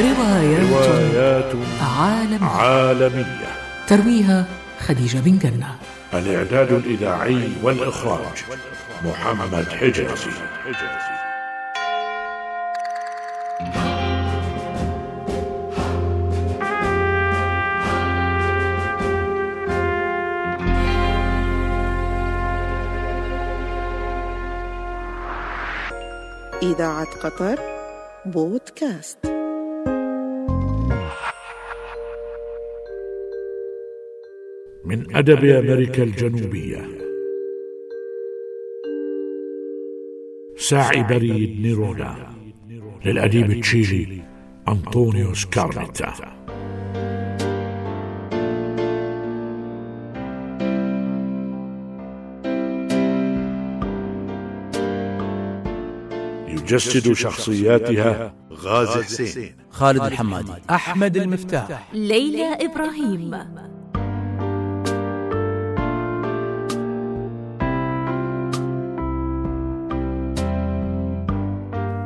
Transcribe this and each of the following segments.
روايات, روايات عالمية. عالمية. ترويها خديجة بن جنة. الإعداد الإذاعي والإخراج محمد حجازي. إذاعة قطر بودكاست. من أدب أمريكا الجنوبية. ساعي بريد نيرودا للأديب التشيلي أنطونيو سكارنيتا. يجسد شخصياتها غازي حسين. خالد الحمادي أحمد المفتاح. ليلى إبراهيم.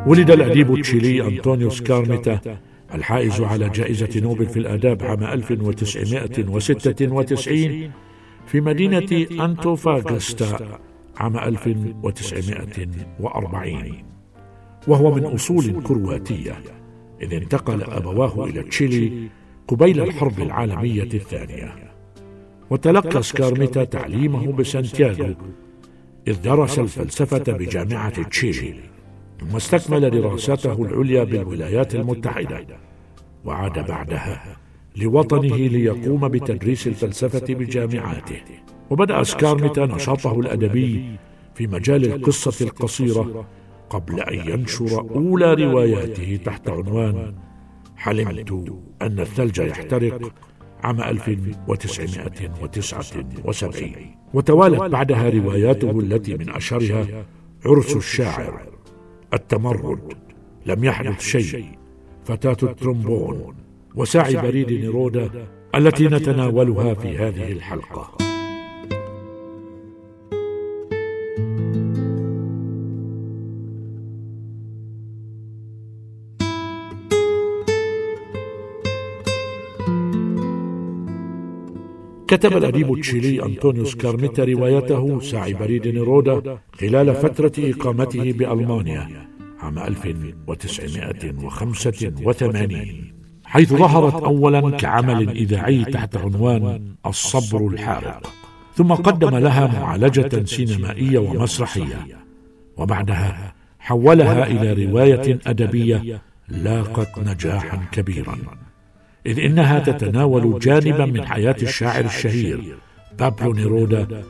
ولد الأديب التشيلي أنطونيو سكارنيتا الحائز على جائزة نوبل في الآداب عام 1996 في مدينة أنتوفاغاستا عام 1940 وهو من أصول كرواتية. إذ انتقل أبواه إلى تشيلي قبيل الحرب العالمية الثانية. وتلقى سكارميتا تعليمه بسانتياغو إذ درس الفلسفة بجامعة تشيلي. ثم استكمل دراساته العليا بالولايات المتحدة وعاد بعدها لوطنه ليقوم بتدريس الفلسفة بجامعاته. وبدأ سكارميتا نشاطه الأدبي في مجال القصة القصيرة قبل أن ينشر أولى رواياته تحت عنوان حلمت أن الثلج يحترق عام 1979 وتوالت بعدها رواياته التي من أشهرها عرس الشاعر التمرد لم يحدث شيء فتاة الترومبون وسعي بريد نيرودا التي نتناولها في هذه الحلقة. كتب الأديب التشيلي أنطونيو سكارميتا روايته ساعي بريد نيرودا خلال فترة إقامته بألمانيا عام 1985 حيث ظهرت أولا كعمل إذاعي تحت عنوان الصبر الحارق. ثم قدم لها معالجة سينمائية ومسرحية. وبعدها حولها إلى رواية أدبية لاقت نجاحا كبيرا. إذ إنها تتناول جانبا من حياة الشاعر الشهير بابلو نيرودا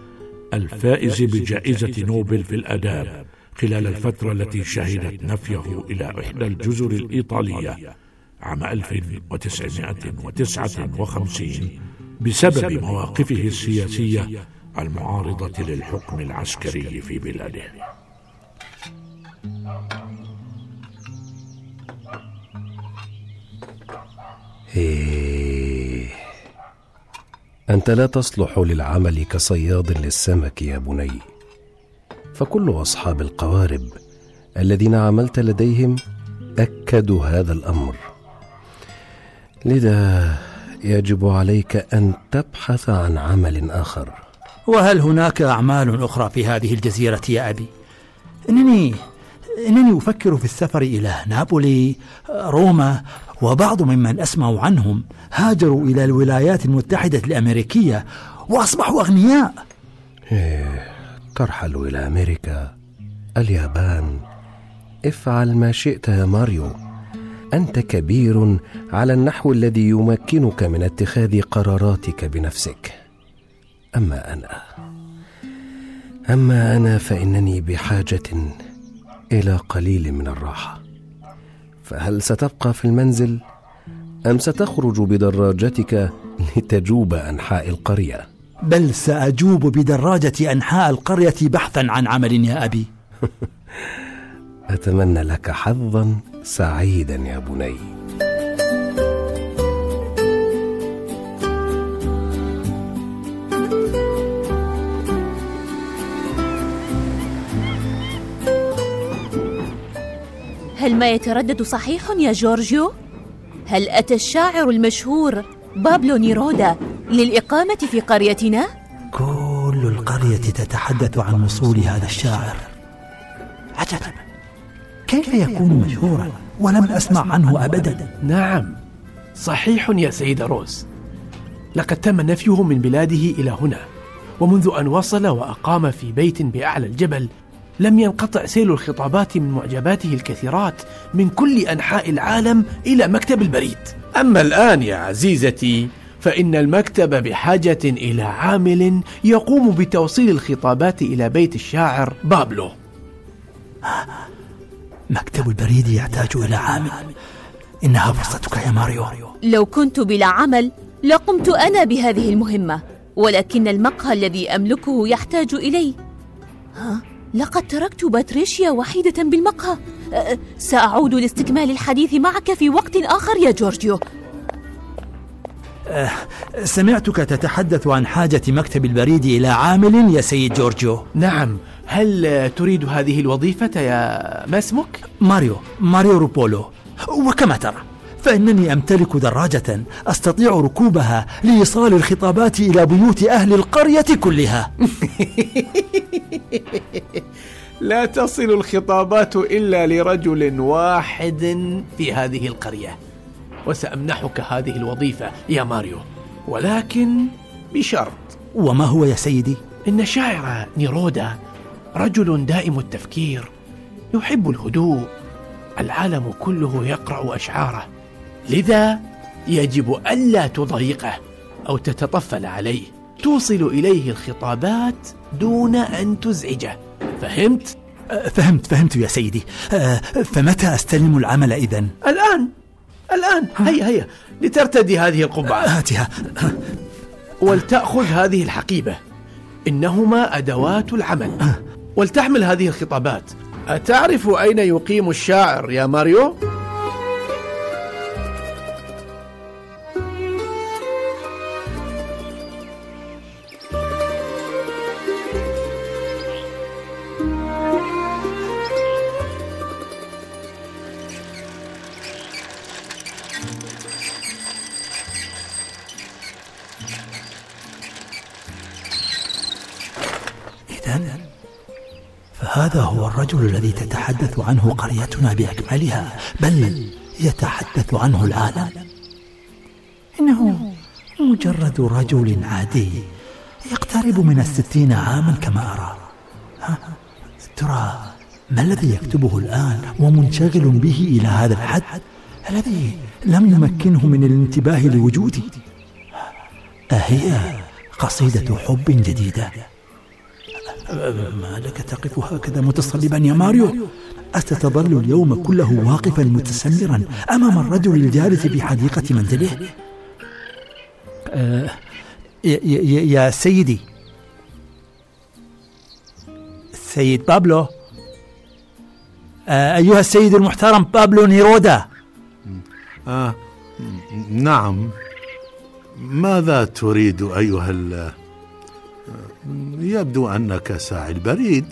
الفائز بجائزة نوبل في الآداب خلال الفترة التي شهدت نفيه إلى إحدى الجزر الإيطالية عام 1959 بسبب مواقفه السياسية المعارضة للحكم العسكري في بلاده. إيه. أنت لا تصلح للعمل كصياد للسمك يا بني. فكل أصحاب القوارب الذين عملت لديهم أكدوا هذا الأمر. لذا يجب عليك أن تبحث عن عمل آخر. وهل هناك أعمال أخرى في هذه الجزيرة يا أبي؟ إنني إنني أفكر في السفر إلى نابولي روما وبعض ممن أسمع عنهم هاجروا إلى الولايات المتحدة الأمريكية وأصبحوا أغنياء. إيه ترحل إلى أمريكا اليابان. افعل ما شئت يا ماريو. أنت كبير على النحو الذي يمكنك من اتخاذ قراراتك بنفسك. أما أنا أما أنا فإنني بحاجة إلى قليل من الراحة. فهل ستبقى في المنزل؟ أم ستخرج بدراجتك لتجوب أنحاء القرية؟ بل سأجوب بدراجة أنحاء القرية بحثا عن عمل يا أبي. أتمنى لك حظا سعيدا يا بني. هل ما يتردد صحيح يا جورجيو؟ هل أتى الشاعر المشهور بابلو نيرودا للإقامة في قريتنا؟ كل القرية تتحدث عن وصول هذا الشاعر. عجبا. كيف يكون مشهورا ولم أسمع عنه أبدا؟ نعم. صحيح يا سيدة روز. لقد تم نفيه من بلاده إلى هنا ومنذ أن وصل وأقام في بيت بأعلى الجبل لم ينقطع سيل الخطابات من معجباته الكثيرات من كل أنحاء العالم إلى مكتب البريد. أما الآن يا عزيزتي فإن المكتب بحاجة إلى عامل يقوم بتوصيل الخطابات إلى بيت الشاعر بابلو. مكتب البريد يحتاج إلى عامل. إنها فرصتك يا ماريو. لو كنت بلا عمل لقمت أنا بهذه المهمة ولكن المقهى الذي أملكه يحتاج إلي. ها؟ لقد تركت باتريشيا وحيدة بالمقهى. أه، سأعود لاستكمال الحديث معك في وقت آخر يا جورجيو. سمعتك تتحدث عن حاجة مكتب البريد إلى عامل يا سيد جورجيو. نعم. هل تريد هذه الوظيفة يا ما اسمك؟ ماريو ماريو روبولو. وكما ترى. فإنني أمتلك دراجة أستطيع ركوبها لإيصال الخطابات إلى بيوت أهل القرية كلها. لا تصل الخطابات إلا لرجل واحد في هذه القرية وسأمنحك هذه الوظيفة يا ماريو ولكن بشرط. وما هو يا سيدي؟ إن شاعر نيرودا رجل دائم التفكير يحب الهدوء العالم كله يقرأ أشعاره. لذا يجب ألا تضايقه أو تتطفل عليه. توصل إليه الخطابات دون أن تزعجه. فهمت؟ أه، فهمت فهمت يا سيدي. أه، فمتى أستلم العمل إذن؟ الآن. الآن. هيا هيا. لترتدي هذه القبعة. هاتها. ولتأخذ هذه الحقيبة. إنهما أدوات العمل. ولتحمل هذه الخطابات. أتعرف أين يقيم الشاعر يا ماريو؟ فهذا هو الرجل الذي تتحدث عنه قريتنا بأكملها بل يتحدث عنه العالم إنه مجرد رجل عادي يقترب من الستين عاما كما أرى. ها؟ ترى ما الذي يكتبه الآن ومنشغل به إلى هذا الحد؟ الذي لم يمكنه من الانتباه لوجودي أهي قصيدة حب جديدة. ما لك تقف هكذا متصلبا يا ماريو؟ أستظل اليوم كله واقفا متسمرا أمام الرجل الجالس في حديقة منزله؟ آه، يا, يا, سيدي. السيد بابلو. آه، أيها السيد المحترم بابلو نيرودا. آه نعم. ماذا تريد أيها يبدو أنك ساعي البريد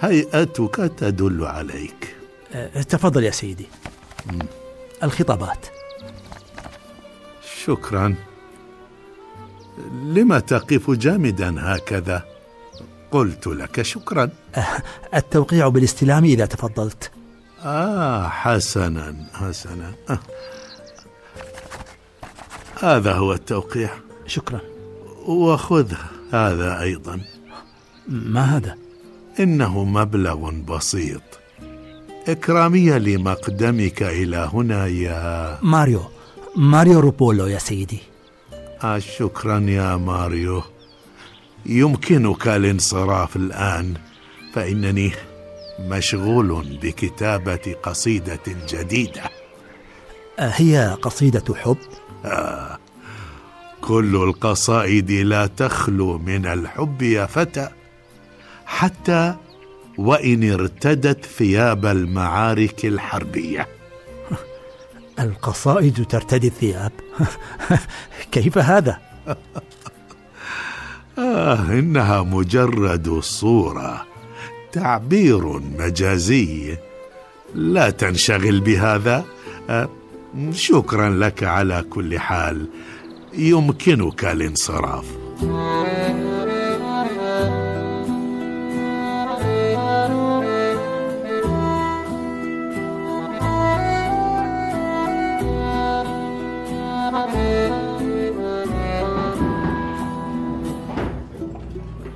هيئتك تدل عليك. آه، تفضل يا سيدي. الخطابات. شكرا. لم تقف جامدا هكذا؟ قلت لك شكرا. التوقيع بالاستلام إذا تفضلت. آه حسنا حسنا. آه. هذا هو التوقيع. شكرا. وخذ هذا أيضا. ما هذا؟ إنه مبلغ بسيط. إكرامية لمقدمك إلى هنا يا ماريو ماريو روبولو يا سيدي. آه شكرا يا ماريو. يمكنك الانصراف الآن فإنني مشغول بكتابة قصيدة جديدة. آه، هي قصيدة حب؟ كل القصائد لا تخلو من الحب يا فتى حتى وإن ارتدت ثياب المعارك الحربية. القصائد ترتدي الثياب؟ كيف هذا؟ آه إنها مجرد صورة تعبير مجازي. لا تنشغل بهذا. آه شكرا لك على كل حال. يمكنك الانصراف.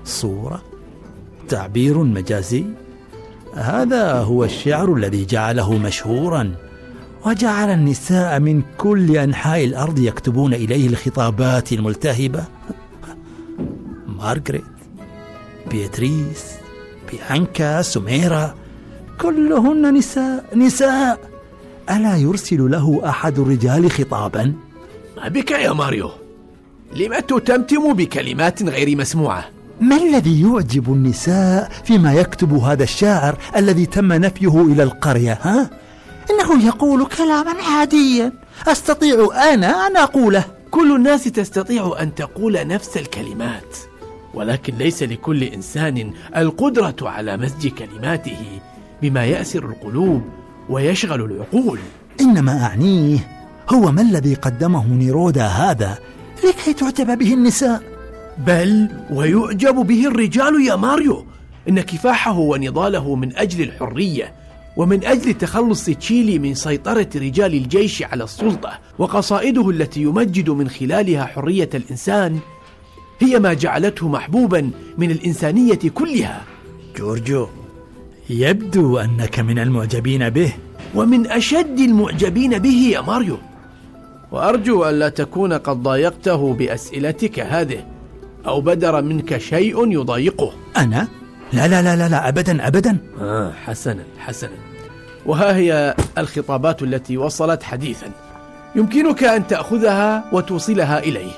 صورة تعبير مجازي. هذا هو الشعر الذي جعله مشهورا. وجعل النساء من كل أنحاء الأرض يكتبون إليه الخطابات الملتهبة. مارغريت بيتريس بيانكا سميرا كلهن نساء نساء. ألا يرسل له أحد الرجال خطابا؟ ما بك يا ماريو؟ لم تتمتم بكلمات غير مسموعة؟ ما الذي يعجب النساء فيما يكتب هذا الشاعر الذي تم نفيه إلى القرية ها؟ إنه يقول كلاما عاديا. أستطيع أنا أن أقوله. كل الناس تستطيع أن تقول نفس الكلمات ولكن ليس لكل إنسان القدرة على مزج كلماته بما يأسر القلوب ويشغل العقول. إنما أعنيه هو ما الذي قدمه نيرودا هذا لكي تعجب به النساء. بل ويعجب به الرجال يا ماريو إن كفاحه ونضاله من أجل الحرية. ومن أجل تخلص تشيلي من سيطرة رجال الجيش على السلطة وقصائده التي يمجد من خلالها حرية الإنسان هي ما جعلته محبوبا من الإنسانية كلها. جورجو يبدو أنك من المعجبين به. ومن أشد المعجبين به يا ماريو. وأرجو ألا تكون قد ضايقته بأسئلتك هذه أو بدر منك شيء يضايقه. أنا؟ لا لا لا لا, لا. ابدا ابدا. آه حسنا حسنا. وها هي الخطابات التي وصلت حديثا. يمكنك أن تأخذها وتوصلها إليه.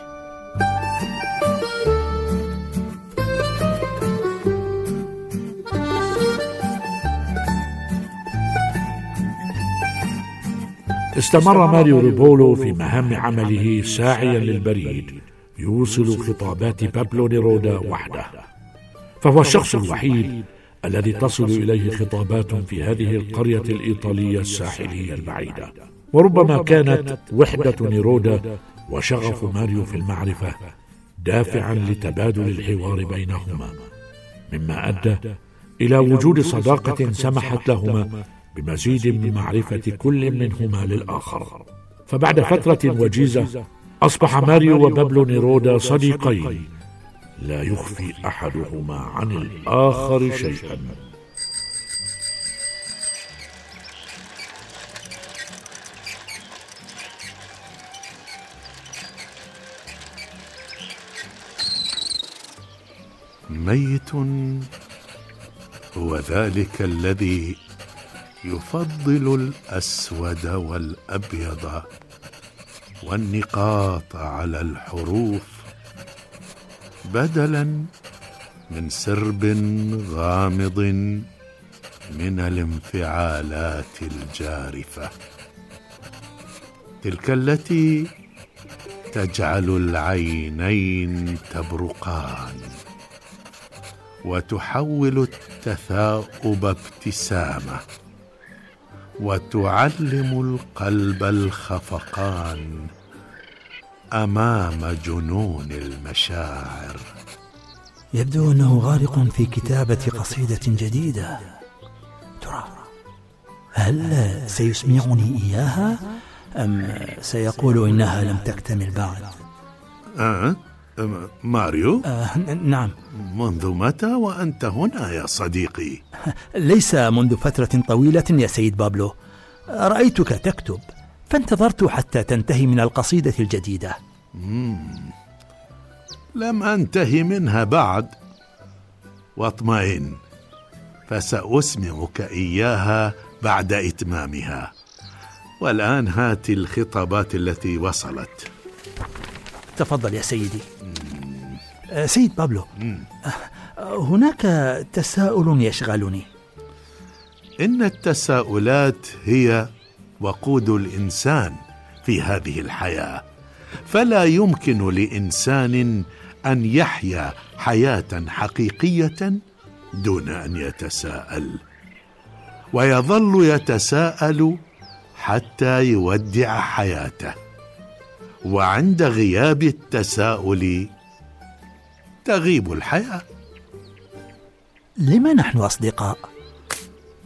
استمر ماريو ريبولو في مهام عمله ساعيا للبريد. يوصل خطابات بابلو نيرودا وحده. فهو الشخص الوحيد الذي تصل إليه خطابات في هذه القرية الإيطالية الساحلية البعيدة. وربما كانت وحدة نيرودا وشغف ماريو في المعرفة دافعا لتبادل الحوار بينهما. مما أدى إلى وجود صداقة سمحت لهما بمزيد من معرفة كل منهما للآخر. فبعد فترة وجيزة أصبح ماريو وبابلو نيرودا صديقين. لا يخفي أحدهما عن الآخر شيئا. ميت هو ذلك الذي يفضل الأسود والأبيض والنقاط على الحروف بدلا من سرب غامض من الانفعالات الجارفة. تلك التي تجعل العينين تبرقان وتحول التثاؤب ابتسامة وتعلم القلب الخفقان أمام جنون المشاعر. يبدو انه غارق في كتابة قصيدة جديدة. ترى هل سيسمعني إياها؟ أم سيقول إنها لم تكتمل بعد؟ أه؟ أم- ماريو؟ آه نعم. منذ متى وأنت هنا يا صديقي؟ ليس منذ فترة طويلة يا سيد بابلو. رايتك تكتب؟ فانتظرت حتى تنتهي من القصيدة الجديدة. لم أنتهي منها بعد. واطمئن فسأسمعك إياها بعد إتمامها. والآن هات الخطابات التي وصلت. تفضل يا سيدي. آه، سيد بابلو هناك تساؤل يشغلني. إن التساؤلات هي وقود الإنسان في هذه الحياة. فلا يمكن لإنسان أن يحيا حياة حقيقية دون أن يتساءل. ويظل يتساءل حتى يودع حياته. وعند غياب التساؤل تغيب الحياة. لم نحن أصدقاء؟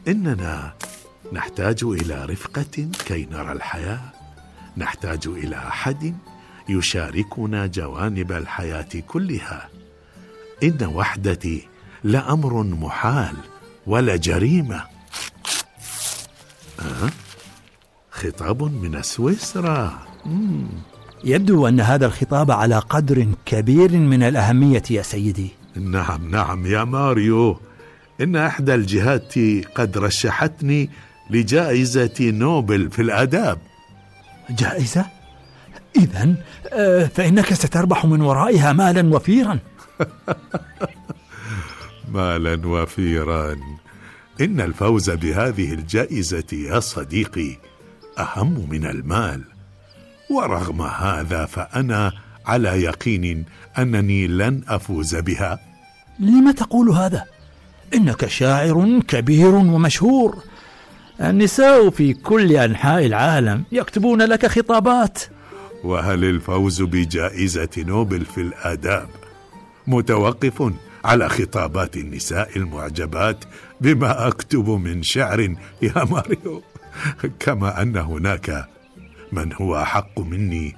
إننا نحتاج إلى رفقة كي نرى الحياة. نحتاج إلى أحد يشاركنا جوانب الحياة كلها. إن وحدتي لأمر محال ولا جريمة. أه؟ خطاب من سويسرا مم. يبدو أن هذا الخطاب على قدر كبير من الأهمية يا سيدي. نعم نعم يا ماريو. إن إحدى الجهات قد رشحتني لجائزة نوبل في الآداب. جائزة؟ إذا فإنك ستربح من ورائها مالا وفيرا. مالا وفيرا. إن الفوز بهذه الجائزة يا صديقي أهم من المال. ورغم هذا فأنا على يقين أنني لن أفوز بها. لم تقول هذا؟ إنك شاعر كبير ومشهور. النساء في كل أنحاء العالم يكتبون لك خطابات. وهل الفوز بجائزة نوبل في الآداب متوقف على خطابات النساء المعجبات بما أكتب من شعر يا ماريو؟ كما أن هناك من هو أحق مني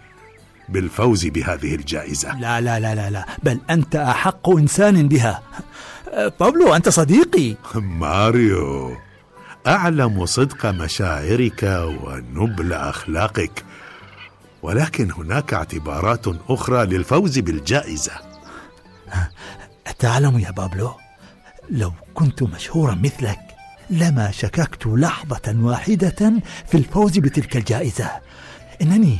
بالفوز بهذه الجائزة. لا لا لا لا لا. بل أنت أحق إنسان بها. بابلو أنت صديقي. ماريو أعلم صدق مشاعرك ونبل أخلاقك. ولكن هناك اعتبارات أخرى للفوز بالجائزة. تعلم يا بابلو؟ لو كنت مشهورا مثلك لما شككت لحظة واحدة في الفوز بتلك الجائزة. إنني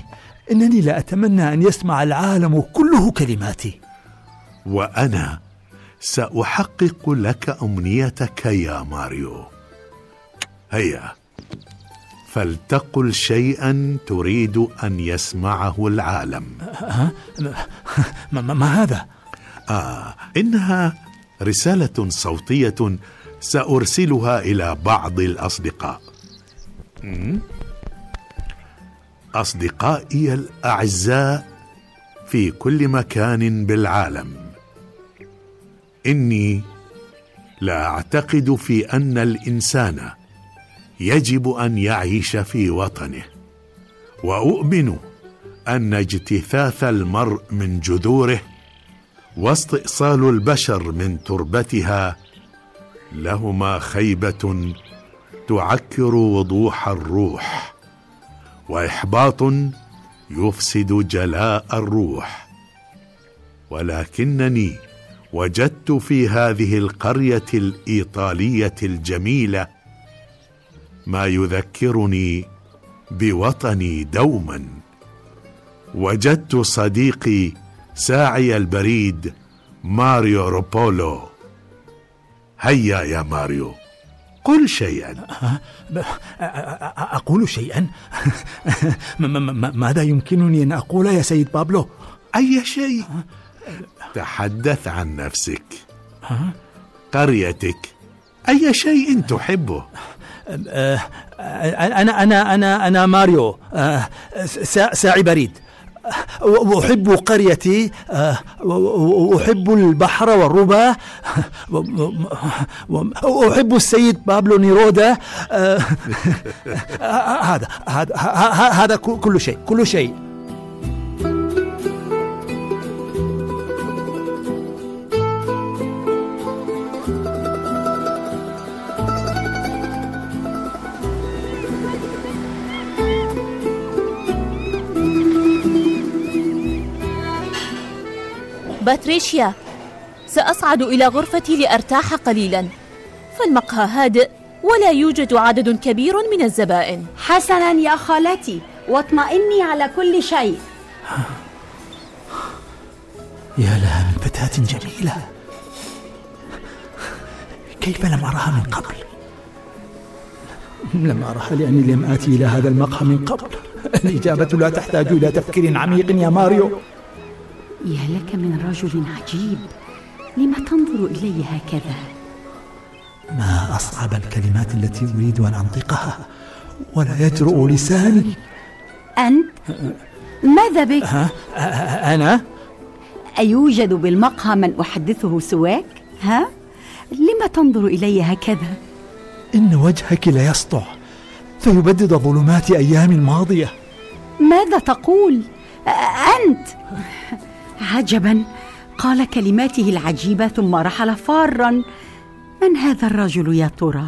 إنني لا أتمنى أن يسمع العالم كله كلماتي. وأنا سأحقق لك أمنيتك يا ماريو. هيا. فلتقل شيئا تريد أن يسمعه العالم. ما, ما, ما هذا؟ آه إنها رسالة صوتية سأرسلها إلى بعض الأصدقاء. أصدقائي الأعزاء في كل مكان بالعالم. إني لا أعتقد في أن الإنسان يجب أن يعيش في وطنه. وأؤمن أن اجتثاث المرء من جذوره واستئصال البشر من تربتها لهما خيبة تعكر وضوح الروح وإحباط يفسد جلاء الروح. ولكنني وجدت في هذه القرية الإيطالية الجميلة ما يذكرني بوطني دوما. وجدت صديقي ساعي البريد ماريو روبولو. هيا يا ماريو قل شيئا. أقول شيئا؟ ماذا يمكنني أن أقول يا سيد بابلو؟ أي شيء؟ تحدث عن نفسك قريتك أي شيء تحبه. أنا أنا أنا أنا ماريو ساعي بريد. وأحب قريتي وأحب البحر والربا وأحب السيد بابلو نيرودا. هذا هذا هذا كل شيء كل شيء. باتريشيا. سأصعد إلى غرفتي لأرتاح قليلا. فالمقهى هادئ ولا يوجد عدد كبير من الزبائن. حسنا يا خالتي واطمئني على كل شيء. يا لها من فتاة جميلة. كيف لم أراها من قبل؟ لم أراها لأني لم آتي إلى هذا المقهى من قبل. الإجابة لا تحتاج إلى تفكير عميق يا ماريو. يا لك من رجل عجيب لم تنظر الي هكذا ما أصعب الكلمات التي أريد أن أنطقها ولا يجرؤ لساني أنت ماذا بك؟ ها أنا أيوجد بالمقهى من أحدثه سواك؟ ها؟ لم تنظر إلي هكذا؟ إن وجهك لا يسطع فيبدد ظلمات أيام الماضية ماذا تقول؟ أنت عجبا. قال كلماته العجيبة ثم رحل فارا. من هذا الرجل يا ترى؟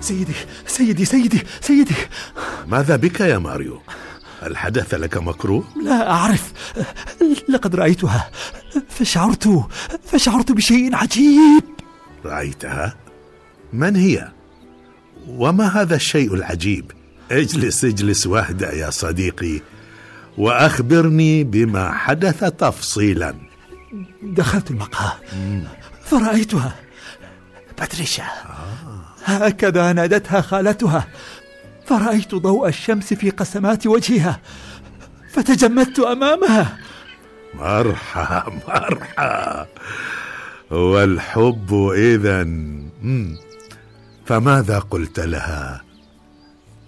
سيدي سيدي سيدي سيدي. ماذا بك يا ماريو؟ هل حدث لك مكروه؟ لا أعرف. لقد رأيتها. فشعرت فشعرت بشيء عجيب. رأيتها؟ من هي؟ وما هذا الشيء العجيب؟ اجلس اجلس وأهدأ يا صديقي وأخبرني بما حدث تفصيلا. دخلت المقهى فرأيتها. باتريشا. هكذا نادتها خالتها. فرأيت ضوء الشمس في قسمات وجهها فتجمدت أمامها. مرحى مرحى والحب اذا فماذا قلت لها؟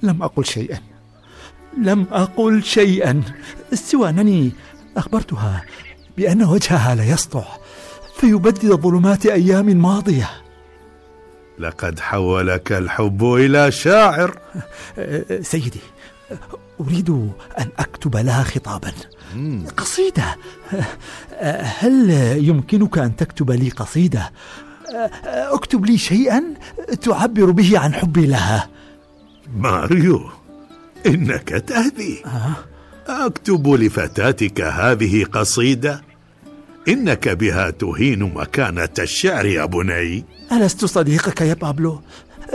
لم أقل شيئا. لم أقل شيئا. سوى أنني أخبرتها بأن وجهها لا يسطع فيبدد ظلمات أيام ماضية. لقد حولك الحب إلى شاعر. سيدي أريد أن أكتب لها خطابا. قصيدة. هل يمكنك أن تكتب لي قصيدة؟ أكتب لي شيئا تعبر به عن حبي لها. ماريو إنك تهدي. أكتب لفتاتك هذه قصيدة. إنك بها تهين مكانة الشعر يا بني. ألست صديقك يا بابلو؟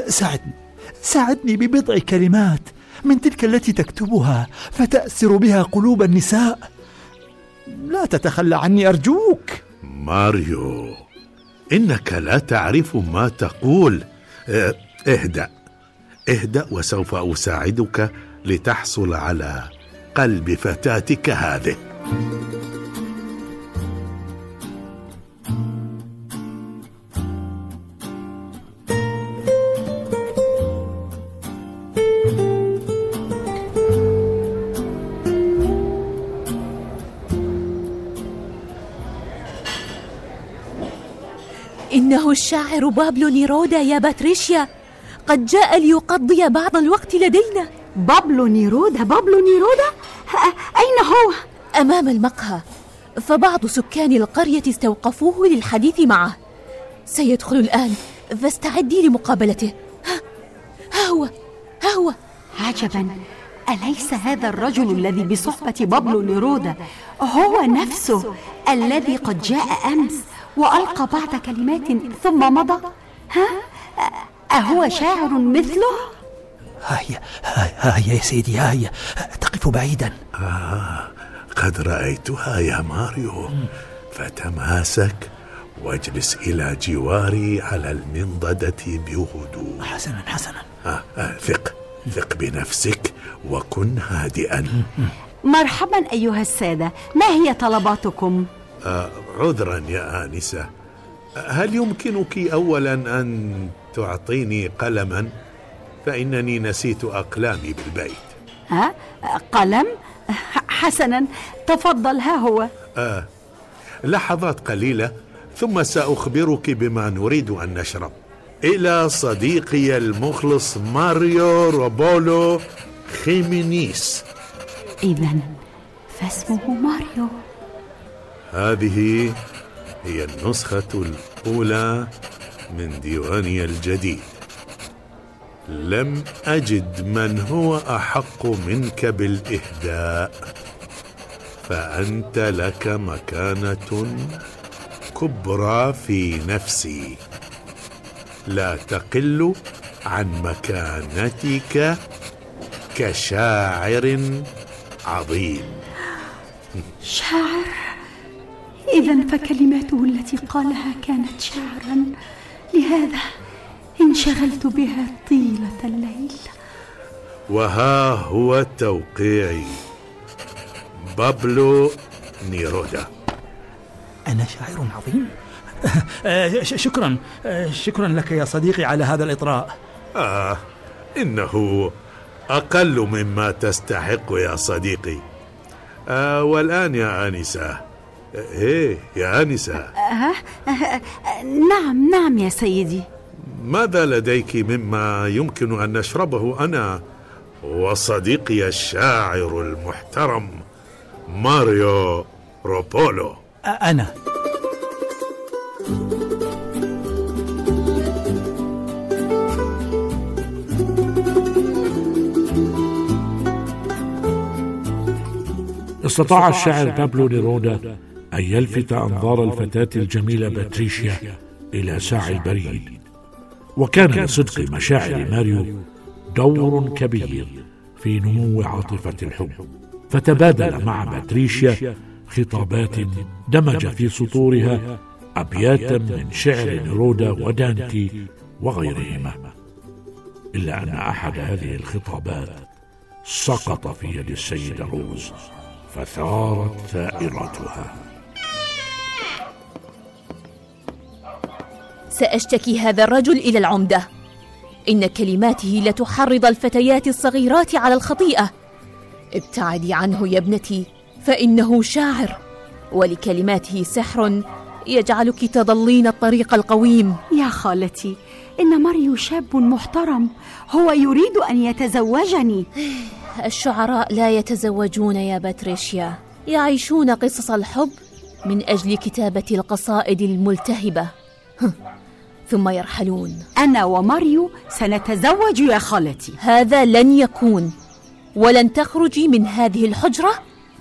ساعدني. ساعدني ببضع كلمات. من تلك التي تكتبها فتأسر بها قلوب النساء. لا تتخلى عني أرجوك. ماريو إنك لا تعرف ما تقول. آه، اهدأ. اهدأ وسوف أساعدك لتحصل على قلب فتاتك هذه. الشاعر بابلو نيرودا يا باتريشيا قد جاء ليقضي بعض الوقت لدينا. بابلو نيرودا بابلو نيرودا أين هو؟ أمام المقهى فبعض سكان القرية استوقفوه للحديث معه. سيدخل الآن فاستعدي لمقابلته. ها, ها هو ها هو. عجبا. أليس هذا الرجل الذي بصحبة بابلو نيرودا هو نفسه الذي قد جاء أمس. وألقى بعض كلمات ثم مضى. ها؟ أهو شاعر مثله؟ ها هي ها هي يا سيدي ها هي تقف بعيدا. قد رأيتها يا ماريو. فتماسك واجلس إلى جواري على المنضدة بهدوء. حسنا حسنا. آه آه ثق ثق بنفسك وكن هادئا. مرحبا أيها السادة. ما هي طلباتكم؟ آه عذرا يا آنسة. هل يمكنك اولا أن تعطيني قلما؟ فإنني نسيت أقلامي بالبيت. ها؟ قلم؟ حسنا تفضل ها هو. آه لحظات قليلة ثم سأخبرك بما نريد أن نشرب. إلى صديقي المخلص ماريو روبولو خيمينيس. إذا فاسمه ماريو. هذه هي النسخة الأولى من ديواني الجديد. لم أجد من هو أحق منك بالإهداء فأنت لك مكانة كبرى في نفسي. لا تقل عن مكانتك كشاعر عظيم. شاعر؟ إذا فكلماته التي قالها كانت شعرا لهذا انشغلت بها طيلة الليل. وها هو توقيعي. بابلو نيرودا. أنا شاعر عظيم. آه، شكرا. آه، شكرا لك يا صديقي على هذا الإطراء. آه إنه أقل مما تستحق يا صديقي. آه والآن يا آنسة. إيه يا آنسة. أه؟ أه، نعم نعم يا سيدي. ماذا لديك مما يمكن أن نشربه أنا؟ وصديقي الشاعر المحترم ماريو روبولو. أنا. استطاع الشاعر بابلو نيرودا أن يلفت أنظار الفتاة الجميلة باتريشيا إلى ساعي البريد. وكان لصدق مشاعر ماريو دور كبير في نمو عاطفة الحب. فتبادل مع باتريشيا خطابات دمج في سطورها أبياتا من شعر نيرودا ودانتي وغيرهما. إلا أن أحد هذه الخطابات سقط في يد السيدة روز فثارت ثائرتها سأشتكي هذا الرجل إلى العمدة. إن كلماته لتحرض الفتيات الصغيرات على الخطيئة. ابتعدي عنه يا ابنتي فإنه شاعر. ولكلماته سحر يجعلك تضلين الطريق القويم. يا خالتي إن ماريو شاب محترم هو يريد أن يتزوجني. الشعراء لا يتزوجون يا باتريشيا. يعيشون قصص الحب من أجل كتابة القصائد الملتهبة. ثم يرحلون. أنا وماريو سنتزوج يا خالتي. هذا لن يكون. ولن تخرجي من هذه الحجرة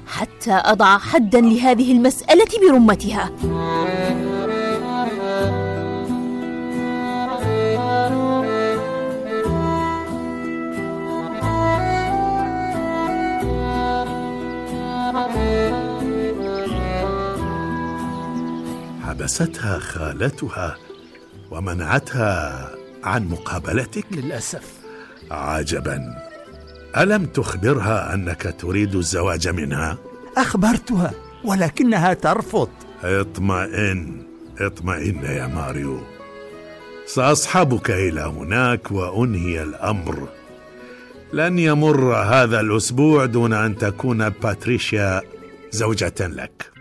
حتى أضع حدا لهذه المسألة برمتها. حبستها خالتها. ومنعتها عن مقابلتك؟ للأسف. عجبا. ألم تخبرها أنك تريد الزواج منها؟ أخبرتها ولكنها ترفض. اطمئن اطمئن يا ماريو. سأصحبك إلى هناك وأنهي الأمر. لن يمر هذا الأسبوع دون أن تكون باتريشيا زوجة لك.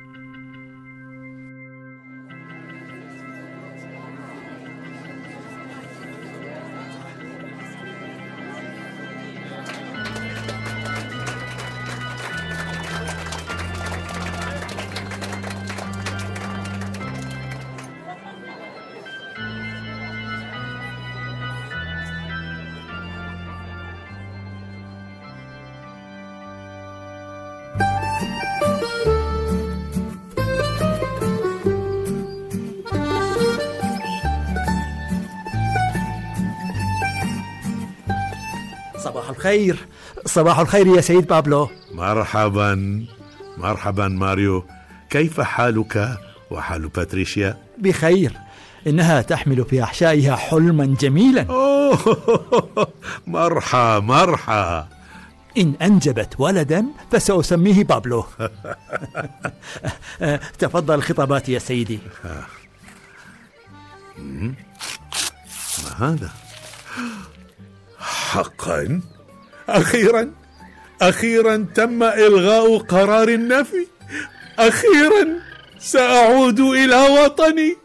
الخير. صباح الخير يا سيد بابلو. مرحبا. مرحبا ماريو. كيف حالك وحال باتريشيا؟ بخير. إنها تحمل في أحشائها حلما جميلا. أوه. مرحى مرحى. إن أنجبت ولدا فسأسميه بابلو. تفضل خطاباتي يا سيدي. ما هذا؟ حقا. أخيرا أخيرا تم إلغاء قرار النفي. أخيرا سأعود إلى وطني.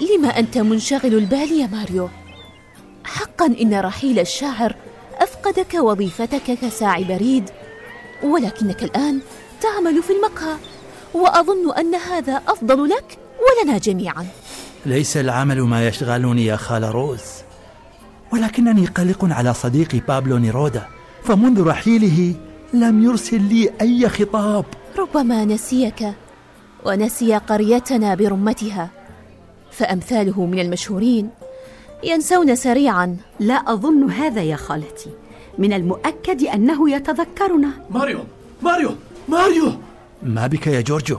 لما أنت منشغل البال يا ماريو؟ حقا إن رحيل الشاعر أفقدك وظيفتك كساعي بريد ولكنك الآن تعمل في المقهى وأظن أن هذا أفضل لك ولنا جميعا. ليس العمل ما يشغلني يا خال روز ولكنني قلق على صديقي بابلو نيرودا فمنذ رحيله لم يرسل لي أي خطاب. ربما نسيك ونسي قريتنا برمتها. فأمثاله من المشهورين ينسون سريعا. لا أظن هذا يا خالتي. من المؤكد أنه يتذكرنا. ماريو ماريو ماريو! ما بك يا جورجو؟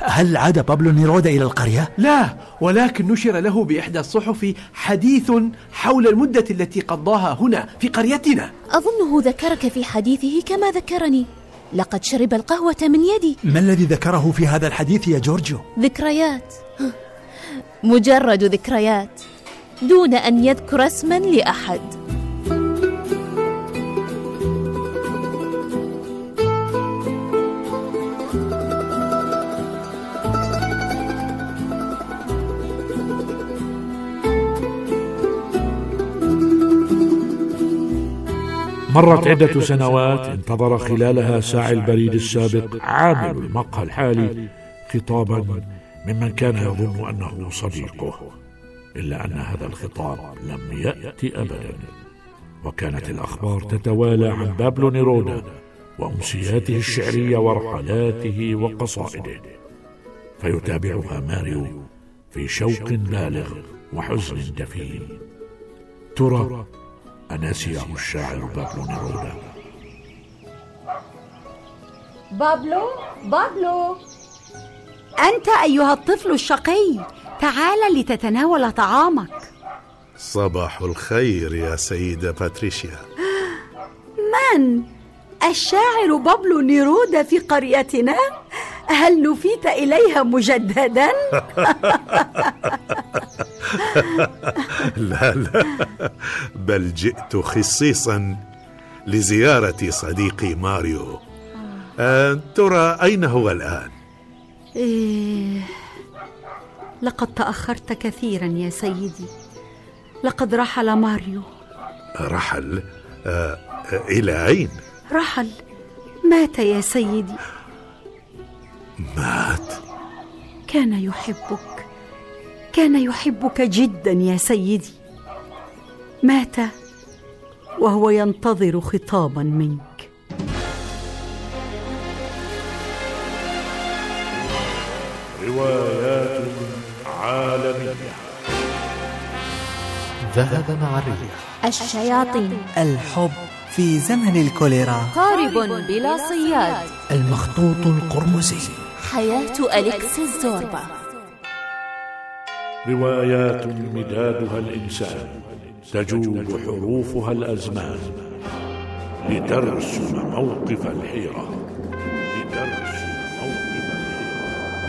هل عاد بابلو نيرودا إلى القرية؟ لا ولكن نشر له بإحدى الصحف حديث حول المدة التي قضاها هنا في قريتنا. أظنه ذكرك في حديثه كما ذكرني. لقد شرب القهوة من يدي. ما الذي ذكره في هذا الحديث يا جورجو؟ ذكريات. مجرد ذكريات دون أن يذكر اسما لأحد. مرت عدة سنوات انتظر خلالها ساعي البريد السابق عامل المقهى الحالي خطابا ممن كان يظن أنه صديقه إلا أن هذا الخطاب لم يأتي أبدا. وكانت الأخبار تتوالى عن بابلو نيرودا وأمسياته الشعرية ورحلاته وقصائده. فيتابعها ماريو في شوق بالغ وحزن دفين. ترى أنسيه الشاعر بابلو نيرودا. بابلو؟ بابلو؟ أنت أيها الطفل الشقي تعال لتتناول طعامك صباح الخير يا سيدة باتريشيا من؟ الشاعر بابلو نيرودا في قريتنا؟ هل نفيت إليها مجددا؟ لا لا بل جئت خصيصا لزيارة صديقي ماريو أه ترى أين هو الآن؟ إيه لقد تأخرت كثيرا يا سيدي. لقد رحل ماريو. رحل؟ آه إلى أين؟ رحل. مات يا سيدي. مات؟ كان يحبك. كان يحبك جدا يا سيدي. مات وهو ينتظر خطابا منك. روايات عالمية ذهب مع الريح. الشياطين. الحب في زمن الكوليرا. قارب بلا صياد. المخطوط القرمزي. حياة أليكسيس زوربا روايات مدادها الإنسان. تجوب حروفها الأزمان. لترسم موقف الحيرة.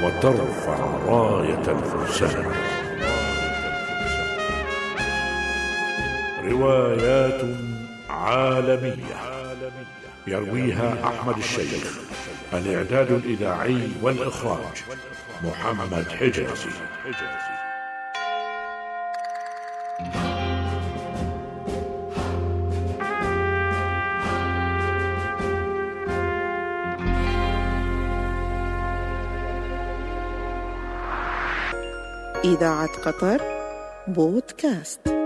وترفع راية الفرسان. روايات عالمية. يرويها أحمد الشيخ. الإعداد الإذاعي والإخراج محمد حجازي. إذاعة قطر بودكاست.